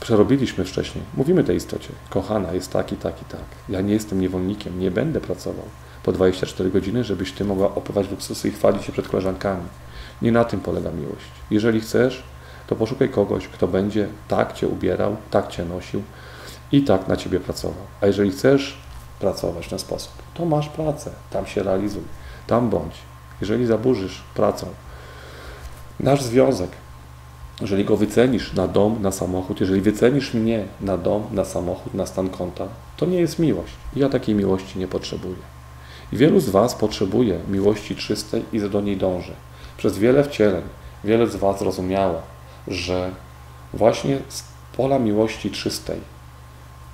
przerobiliśmy wcześniej, mówimy tej istocie, kochana, jest tak i tak i tak. Ja nie jestem niewolnikiem, nie będę pracował po 24 godziny, żebyś ty mogła opływać luksusy i chwalić się przed koleżankami. Nie na tym polega miłość. Jeżeli chcesz, to poszukaj kogoś, kto będzie tak cię ubierał, tak cię nosił i tak na ciebie pracował. A jeżeli chcesz pracować w ten sposób, to masz pracę, tam się realizuj, tam bądź. Jeżeli zaburzysz pracą, nasz związek, jeżeli go wycenisz na dom, na samochód, jeżeli wycenisz mnie na dom, na samochód, na stan konta, to nie jest miłość. Ja takiej miłości nie potrzebuję. I wielu z Was potrzebuje miłości czystej i do niej dąży. Przez wiele wcieleń wiele z Was zrozumiało, że właśnie z pola miłości czystej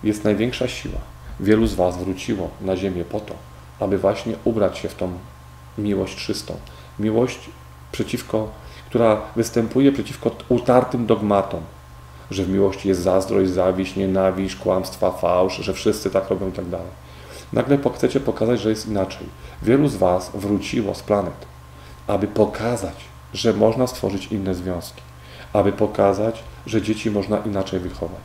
jest największa siła. Wielu z Was wróciło na ziemię po to, aby właśnie ubrać się w tą miłość czystą. Miłość przeciwko, która występuje przeciwko utartym dogmatom, że w miłości jest zazdrość, zawiść, nienawiść, kłamstwa, fałsz, że wszyscy tak robią i tak dalej. Nagle chcecie pokazać, że jest inaczej. Wielu z Was wróciło z planet, aby pokazać, że można stworzyć inne związki, aby pokazać, że dzieci można inaczej wychować.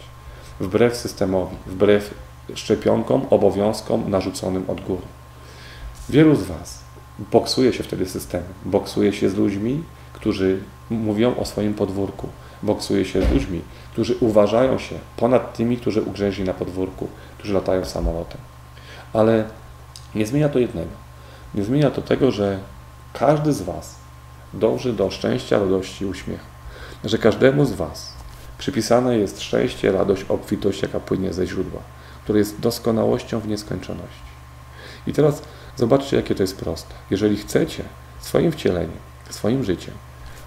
Wbrew systemowi, wbrew szczepionkom, obowiązkom narzuconym od góry. Wielu z Was boksuje się wtedy systemem, boksuje się z ludźmi, którzy mówią o swoim podwórku, boksuje się z ludźmi, którzy uważają się ponad tymi, którzy ugrzęźli na podwórku, którzy latają samolotem. Ale nie zmienia to jednego. Nie zmienia to tego, że każdy z Was dąży do szczęścia, radości i uśmiechu. Że każdemu z Was przypisane jest szczęście, radość, obfitość, jaka płynie ze źródła, które jest doskonałością w nieskończoności. I teraz zobaczcie, jakie to jest proste. Jeżeli chcecie swoim wcieleniem, swoim życiem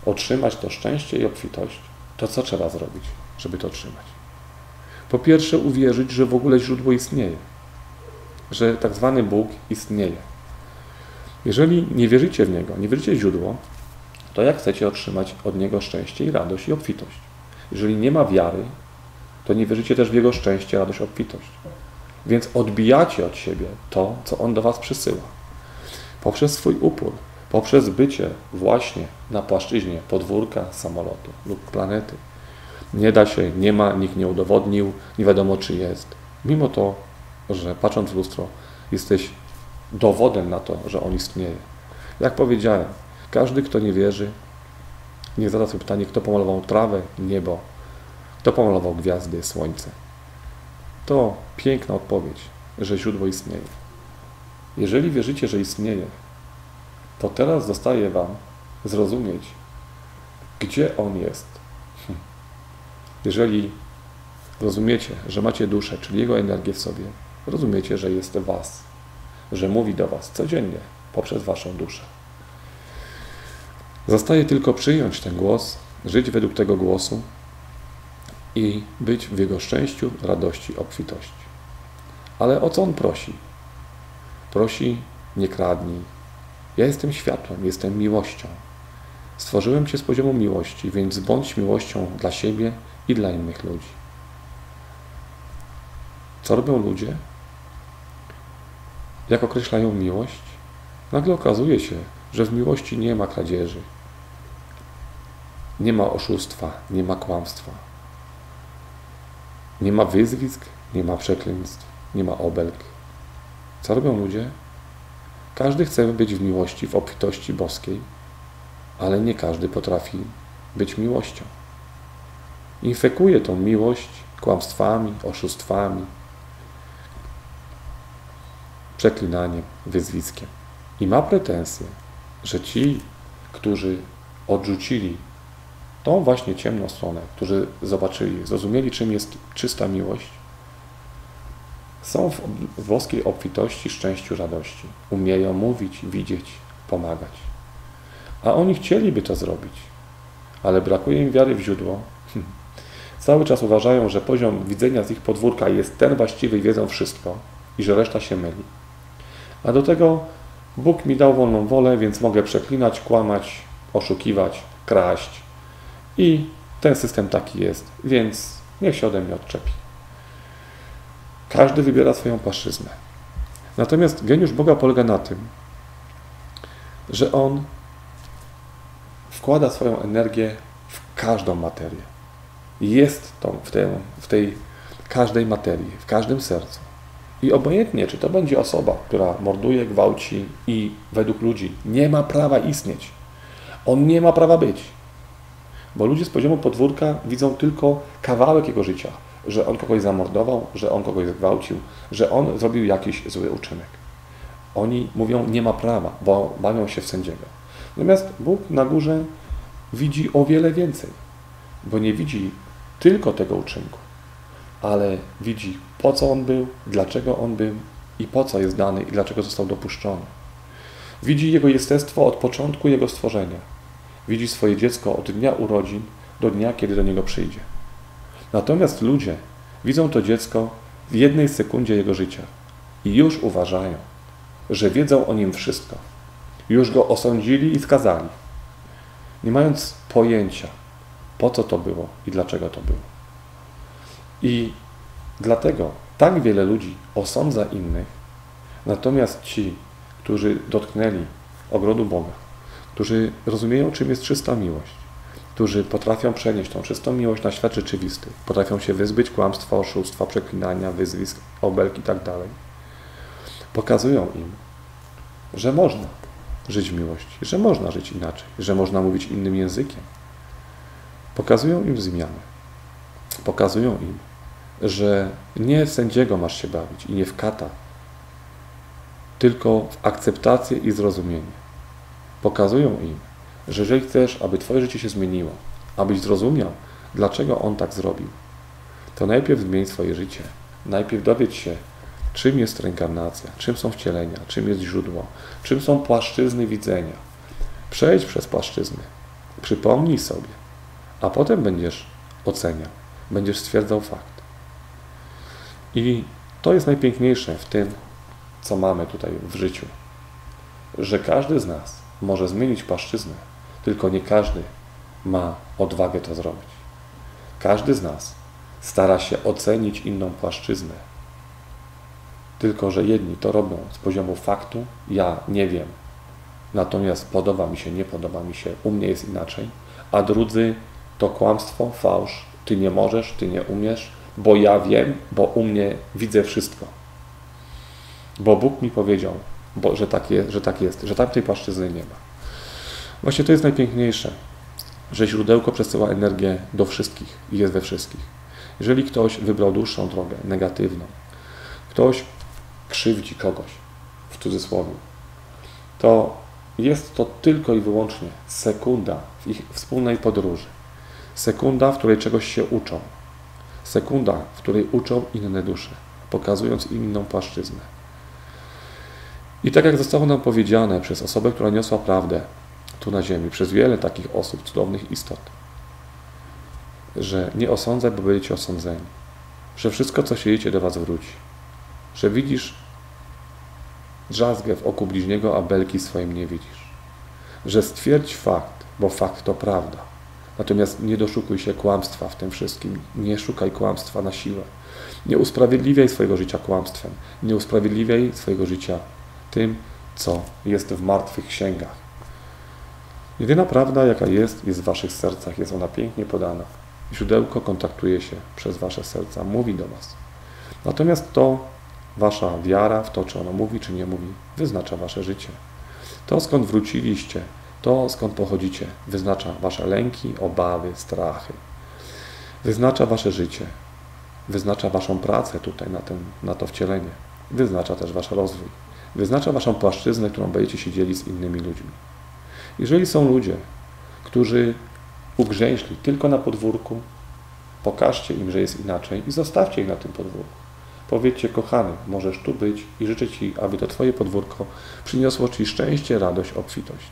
otrzymać to szczęście i obfitość, to co trzeba zrobić, żeby to otrzymać? Po pierwsze, uwierzyć, że w ogóle źródło istnieje, że tak zwany Bóg istnieje. Jeżeli nie wierzycie w Niego, nie wierzycie w źródło, to jak chcecie otrzymać od Niego szczęście i radość i obfitość? Jeżeli nie ma wiary, to nie wierzycie też w Jego szczęście, radość, obfitość. Więc odbijacie od siebie to, co On do Was przysyła. Poprzez swój upór, poprzez bycie właśnie na płaszczyźnie podwórka, samolotu lub planety. Nie da się, nie ma, nikt nie udowodnił, nie wiadomo czy jest. Mimo to, że patrząc w lustro, jesteś dowodem na to, że On istnieje. Jak powiedziałem, każdy, kto nie wierzy, niech zada sobie pytanie, kto pomalował trawę, niebo, kto pomalował gwiazdy, słońce. To piękna odpowiedź, że źródło istnieje. Jeżeli wierzycie, że istnieje, to teraz zostaje Wam zrozumieć, gdzie On jest. Hm. Jeżeli rozumiecie, że macie duszę, czyli Jego energię w sobie, rozumiecie, że jest Was, że mówi do Was codziennie poprzez Waszą duszę. Zostaje tylko przyjąć ten głos żyć według tego głosu i być w Jego szczęściu, radości, obfitości. Ale o co On prosi? Prosi, nie kradnij. Ja jestem światłem, jestem miłością. Stworzyłem Cię z poziomu miłości, więc bądź miłością dla siebie i dla innych ludzi. Co robią ludzie? Jak określają miłość? Nagle okazuje się, że w miłości nie ma kradzieży, nie ma oszustwa, nie ma kłamstwa, nie ma wyzwisk, nie ma przekleństw, nie ma obelg. Co robią ludzie? Każdy chce być w miłości, w obfitości boskiej, ale nie każdy potrafi być miłością. Infekuje tą miłość kłamstwami, oszustwami, przeklinaniem, wyzwiskiem. I ma pretensje, że ci, którzy odrzucili tą właśnie ciemną stronę, którzy zobaczyli, zrozumieli, czym jest czysta miłość, są w włoskiej obfitości, szczęściu, radości. Umieją mówić, widzieć, pomagać. A oni chcieliby to zrobić, ale brakuje im wiary w źródło. Cały czas uważają, że poziom widzenia z ich podwórka jest ten właściwy i wiedzą wszystko i że reszta się myli. A do tego Bóg mi dał wolną wolę, więc mogę przeklinać, kłamać, oszukiwać, kraść. I ten system taki jest, więc niech się ode mnie odczepi. Każdy wybiera swoją płaszczyznę. Natomiast geniusz Boga polega na tym, że on wkłada swoją energię w każdą materię. Jest tą w, tej, w tej każdej materii, w każdym sercu. I obojętnie, czy to będzie osoba, która morduje, gwałci i według ludzi nie ma prawa istnieć. On nie ma prawa być. Bo ludzie z poziomu podwórka widzą tylko kawałek jego życia, że on kogoś zamordował, że on kogoś zgwałcił, że on zrobił jakiś zły uczynek. Oni mówią, nie ma prawa, bo bawią się w sędziego. Natomiast Bóg na górze widzi o wiele więcej, bo nie widzi tylko tego uczynku, ale widzi po co on był, dlaczego on był i po co jest dany i dlaczego został dopuszczony. Widzi jego jestestwo od początku jego stworzenia. Widzi swoje dziecko od dnia urodzin do dnia, kiedy do niego przyjdzie. Natomiast ludzie widzą to dziecko w jednej sekundzie jego życia i już uważają, że wiedzą o nim wszystko. Już go osądzili i skazali, nie mając pojęcia, po co to było i dlaczego to było. I dlatego tak wiele ludzi osądza innych, natomiast ci, którzy dotknęli ogrodu Boga, którzy rozumieją, czym jest czysta miłość, którzy potrafią przenieść tą czystą miłość na świat rzeczywisty, potrafią się wyzbyć kłamstwa, oszustwa, przeklinania, wyzwisk, obelg tak dalej, pokazują im, że można żyć w miłości, że można żyć inaczej, że można mówić innym językiem. Pokazują im zmianę. Pokazują im, że nie sędziego masz się bawić i nie w kata, tylko w akceptację i zrozumienie. Pokazują im, że jeżeli chcesz, aby Twoje życie się zmieniło, abyś zrozumiał, dlaczego On tak zrobił, to najpierw zmień swoje życie. Najpierw dowiedz się, czym jest reinkarnacja, czym są wcielenia, czym jest źródło, czym są płaszczyzny widzenia. Przejdź przez płaszczyzny, przypomnij sobie, a potem będziesz oceniał, będziesz stwierdzał fakt. I to jest najpiękniejsze w tym, co mamy tutaj w życiu, że każdy z nas może zmienić płaszczyznę, tylko nie każdy ma odwagę to zrobić. Każdy z nas stara się ocenić inną płaszczyznę, tylko że jedni to robią z poziomu faktu, ja nie wiem, natomiast podoba mi się, nie podoba mi się, u mnie jest inaczej, a drudzy to kłamstwo, fałsz, ty nie możesz, ty nie umiesz, bo ja wiem, bo u mnie widzę wszystko. Bo Bóg mi powiedział, bo, że, tak jest, że tak jest, że tamtej płaszczyzny nie ma. Właśnie to jest najpiękniejsze, że źródełko przesyła energię do wszystkich i jest we wszystkich. Jeżeli ktoś wybrał dłuższą drogę, negatywną, ktoś krzywdzi kogoś, w cudzysłowie, to jest to tylko i wyłącznie sekunda w ich wspólnej podróży. Sekunda, w której czegoś się uczą. Sekunda, w której uczą inne dusze, pokazując im inną płaszczyznę. I tak jak zostało nam powiedziane przez osobę, która niosła prawdę tu na ziemi, przez wiele takich osób, cudownych istot, że nie osądzaj, bo będziecie osądzeni. Że wszystko, co siejecie, do was wróci. Że widzisz drzazgę w oku bliźniego, a belki swoim nie widzisz. Że stwierdź fakt, bo fakt to prawda. Natomiast nie doszukuj się kłamstwa w tym wszystkim. Nie szukaj kłamstwa na siłę. Nie usprawiedliwiaj swojego życia kłamstwem. Nie usprawiedliwiaj swojego życia tym, co jest w martwych księgach. Jedyna prawda, jaka jest, jest w waszych sercach. Jest ona pięknie podana. Źródełko kontaktuje się przez wasze serca, mówi do was. Natomiast to, wasza wiara w to, czy ono mówi, czy nie mówi, wyznacza wasze życie. To, skąd wróciliście, to, skąd pochodzicie, wyznacza wasze lęki, obawy, strachy. Wyznacza wasze życie. Wyznacza waszą pracę tutaj na, na to wcielenie. Wyznacza też wasz rozwój. Wyznacza waszą płaszczyznę, którą będziecie się dzielić z innymi ludźmi. Jeżeli są ludzie, którzy ugrzęźli tylko na podwórku, pokażcie im, że jest inaczej i zostawcie ich na tym podwórku. Powiedzcie, kochany, możesz tu być i życzę Ci, aby to Twoje podwórko przyniosło Ci szczęście, radość, obfitość.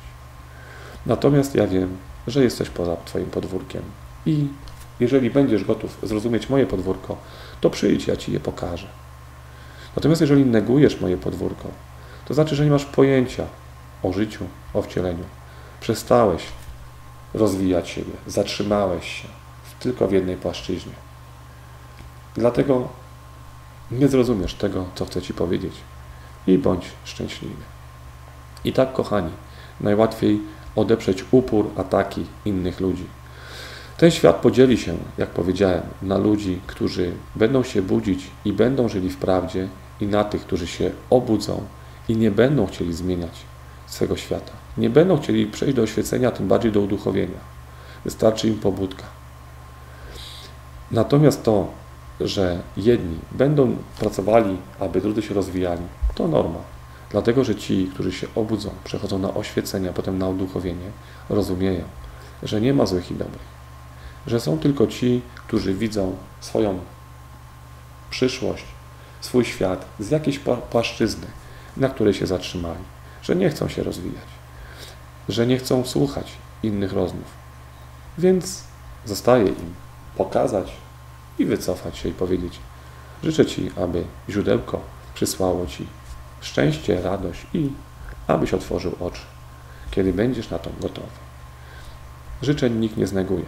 Natomiast ja wiem, że jesteś poza Twoim podwórkiem i jeżeli będziesz gotów zrozumieć moje podwórko, to przyjdź, ja Ci je pokażę. Natomiast jeżeli negujesz moje podwórko, to znaczy, że nie masz pojęcia o życiu, o wcieleniu. Przestałeś rozwijać siebie, zatrzymałeś się tylko w jednej płaszczyźnie. Dlatego nie zrozumiesz tego, co chcę Ci powiedzieć i bądź szczęśliwy. I tak, kochani, najłatwiej odeprzeć upór, ataki innych ludzi. Ten świat podzieli się, jak powiedziałem, na ludzi, którzy będą się budzić i będą żyli w prawdzie, i na tych, którzy się obudzą i nie będą chcieli zmieniać swego świata. Nie będą chcieli przejść do oświecenia, tym bardziej do uduchowienia. Wystarczy im pobudka. Natomiast to, że jedni będą pracowali, aby drudzy się rozwijali, to norma. Dlatego, że ci, którzy się obudzą, przechodzą na oświecenie, a potem na uduchowienie, rozumieją, że nie ma złych i dobrych. Że są tylko ci, którzy widzą swoją przyszłość, swój świat z jakiejś płaszczyzny, na której się zatrzymali. Że nie chcą się rozwijać. Że nie chcą słuchać innych rozmów. Więc zostaje im pokazać i wycofać się i powiedzieć: Życzę Ci, aby źródełko przysłało Ci szczęście, radość i abyś otworzył oczy, kiedy będziesz na to gotowy. Życzeń nikt nie zneguje.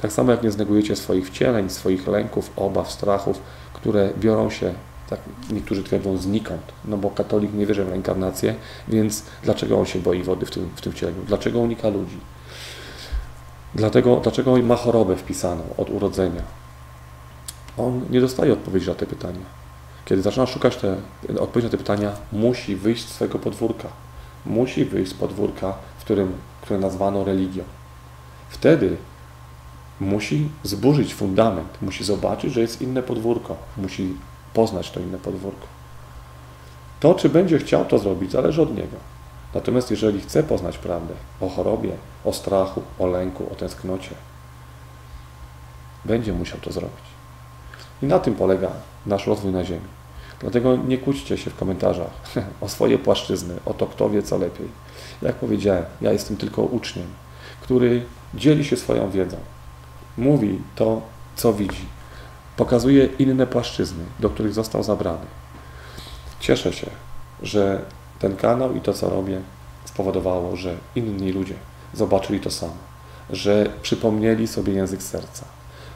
Tak samo jak nie znegujecie swoich wcieleń, swoich lęków, obaw, strachów, które biorą się, tak niektórzy twierdzą, znikąd. No bo katolik nie wierzy w reinkarnację, więc dlaczego on się boi wody w tym, w tym wcieleniu? Dlaczego unika ludzi? Dlatego, dlaczego ma chorobę wpisaną od urodzenia? On nie dostaje odpowiedzi na te pytania. Kiedy zaczyna szukać te, odpowiedzi na te pytania, musi wyjść z swojego podwórka. Musi wyjść z podwórka, w którym, które nazwano religią. Wtedy musi zburzyć fundament, musi zobaczyć, że jest inne podwórko, musi poznać to inne podwórko. To, czy będzie chciał to zrobić, zależy od niego. Natomiast jeżeli chce poznać prawdę o chorobie, o strachu, o lęku, o tęsknocie, będzie musiał to zrobić. I na tym polega nasz rozwój na Ziemi. Dlatego nie kłóćcie się w komentarzach o swoje płaszczyzny, o to, kto wie co lepiej. Jak powiedziałem, ja jestem tylko uczniem, który dzieli się swoją wiedzą. Mówi to, co widzi. Pokazuje inne płaszczyzny, do których został zabrany. Cieszę się, że ten kanał i to, co robię, spowodowało, że inni ludzie zobaczyli to samo, że przypomnieli sobie język serca,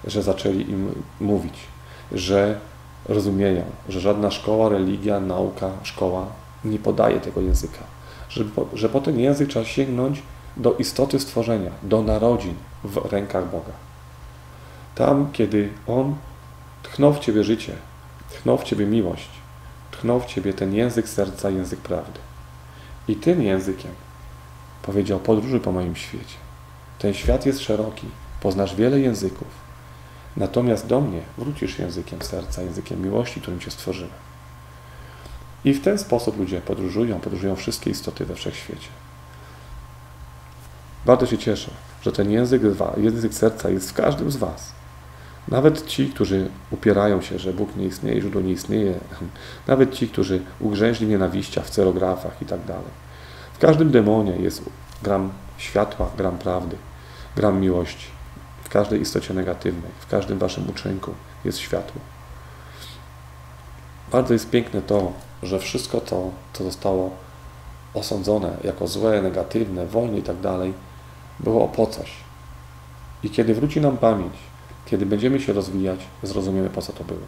że zaczęli im mówić, że rozumieją, że żadna szkoła, religia, nauka, szkoła nie podaje tego języka, że, że po ten język trzeba sięgnąć do istoty stworzenia, do narodzin w rękach Boga. Tam, kiedy On tchnął w Ciebie życie, tchnął w Ciebie miłość, tchnął w Ciebie ten język serca, język prawdy. I tym językiem powiedział, podróżuj po moim świecie. Ten świat jest szeroki, poznasz wiele języków, natomiast do mnie wrócisz językiem serca, językiem miłości, którym Cię stworzyłem. I w ten sposób ludzie podróżują, podróżują wszystkie istoty we wszechświecie. Bardzo się cieszę, że ten język, język serca jest w każdym z Was. Nawet ci, którzy upierają się, że Bóg nie istnieje, źródło nie istnieje, nawet ci, którzy ugrzęźli nienawiścia w cerografach i tak dalej. W każdym demonie jest gram światła, gram prawdy, gram miłości. w każdej istocie negatywnej, w każdym waszym uczynku jest światło. Bardzo jest piękne to, że wszystko to, co zostało osądzone jako złe, negatywne, wolne i tak dalej, było po coś. I kiedy wróci nam pamięć, kiedy będziemy się rozwijać, zrozumiemy po co to było.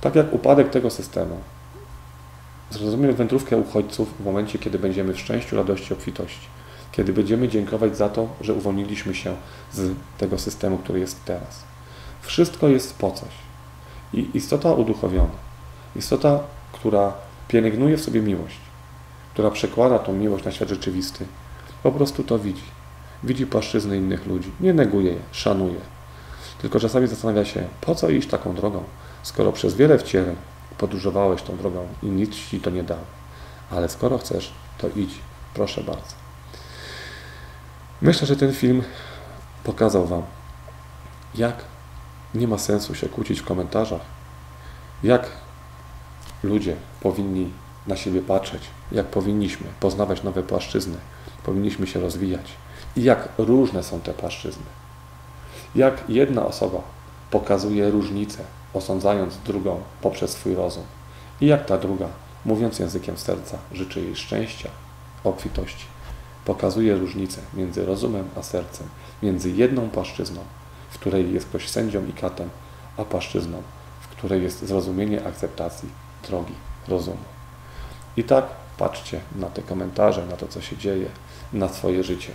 Tak jak upadek tego systemu, zrozumiemy wędrówkę uchodźców w momencie, kiedy będziemy w szczęściu, radości, obfitości. Kiedy będziemy dziękować za to, że uwolniliśmy się z tego systemu, który jest teraz. Wszystko jest po coś. I istota uduchowiona, istota, która pielęgnuje w sobie miłość, która przekłada tą miłość na świat rzeczywisty, po prostu to widzi. Widzi płaszczyzny innych ludzi, nie neguje je, szanuje. Tylko czasami zastanawia się, po co iść taką drogą, skoro przez wiele wcieleń podróżowałeś tą drogą i nic ci to nie dało. Ale skoro chcesz, to idź, proszę bardzo. Myślę, że ten film pokazał Wam, jak nie ma sensu się kłócić w komentarzach, jak ludzie powinni na siebie patrzeć, jak powinniśmy poznawać nowe płaszczyzny, powinniśmy się rozwijać i jak różne są te płaszczyzny. Jak jedna osoba pokazuje różnice, osądzając drugą poprzez swój rozum, i jak ta druga, mówiąc językiem serca, życzy jej szczęścia, obfitości. Pokazuje różnicę między rozumem a sercem, między jedną płaszczyzną, w której jest ktoś sędzią i katem, a płaszczyzną, w której jest zrozumienie akceptacji drogi rozumu. I tak patrzcie na te komentarze, na to, co się dzieje, na swoje życie.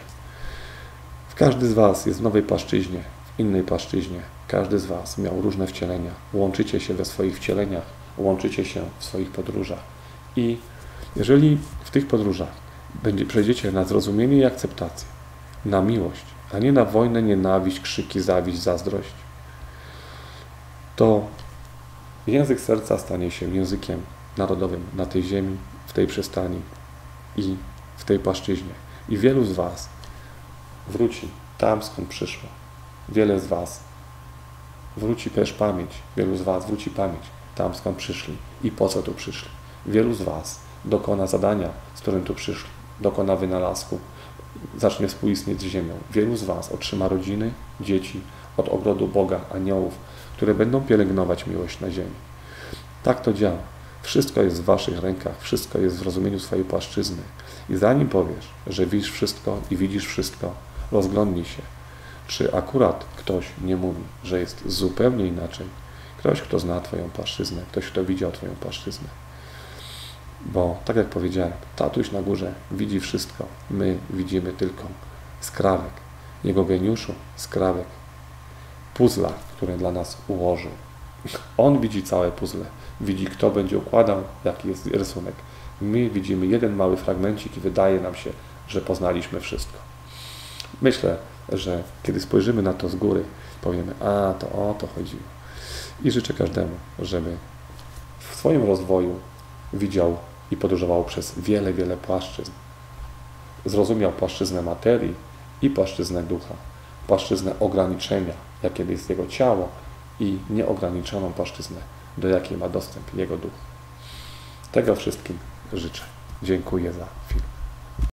Każdy z Was jest w nowej płaszczyźnie, innej płaszczyźnie. Każdy z Was miał różne wcielenia. Łączycie się we swoich wcieleniach, łączycie się w swoich podróżach. I jeżeli w tych podróżach będzie, przejdziecie na zrozumienie i akceptację, na miłość, a nie na wojnę, nienawiść, krzyki, zawiść, zazdrość, to język serca stanie się językiem narodowym na tej ziemi, w tej przystani i w tej płaszczyźnie. I wielu z Was wróci tam, skąd przyszło. Wiele z Was wróci też pamięć. Wielu z Was wróci pamięć tam, skąd przyszli i po co tu przyszli. Wielu z Was dokona zadania, z którym tu przyszli. Dokona wynalazku, zacznie współistnieć z ziemią. Wielu z Was otrzyma rodziny, dzieci od ogrodu Boga, aniołów, które będą pielęgnować miłość na ziemi. Tak to działa. Wszystko jest w Waszych rękach, wszystko jest w rozumieniu swojej płaszczyzny. I zanim powiesz, że widzisz wszystko i widzisz wszystko, rozglądnij się, czy akurat ktoś nie mówi, że jest zupełnie inaczej. Ktoś, kto zna Twoją płaszczyznę, ktoś, kto widział Twoją płaszczyznę. Bo, tak jak powiedziałem, tatuś na górze widzi wszystko. My widzimy tylko skrawek. Jego geniuszu skrawek. Puzla, które dla nas ułożył. On widzi całe puzzle. Widzi, kto będzie układał, jaki jest rysunek. My widzimy jeden mały fragmencik i wydaje nam się, że poznaliśmy wszystko. Myślę, że kiedy spojrzymy na to z góry, powiemy, a to o to chodziło. I życzę każdemu, żeby w swoim rozwoju widział i podróżował przez wiele, wiele płaszczyzn. Zrozumiał płaszczyznę materii i płaszczyznę ducha, płaszczyznę ograniczenia, jakie jest jego ciało i nieograniczoną płaszczyznę, do jakiej ma dostęp jego duch. Tego wszystkim życzę. Dziękuję za.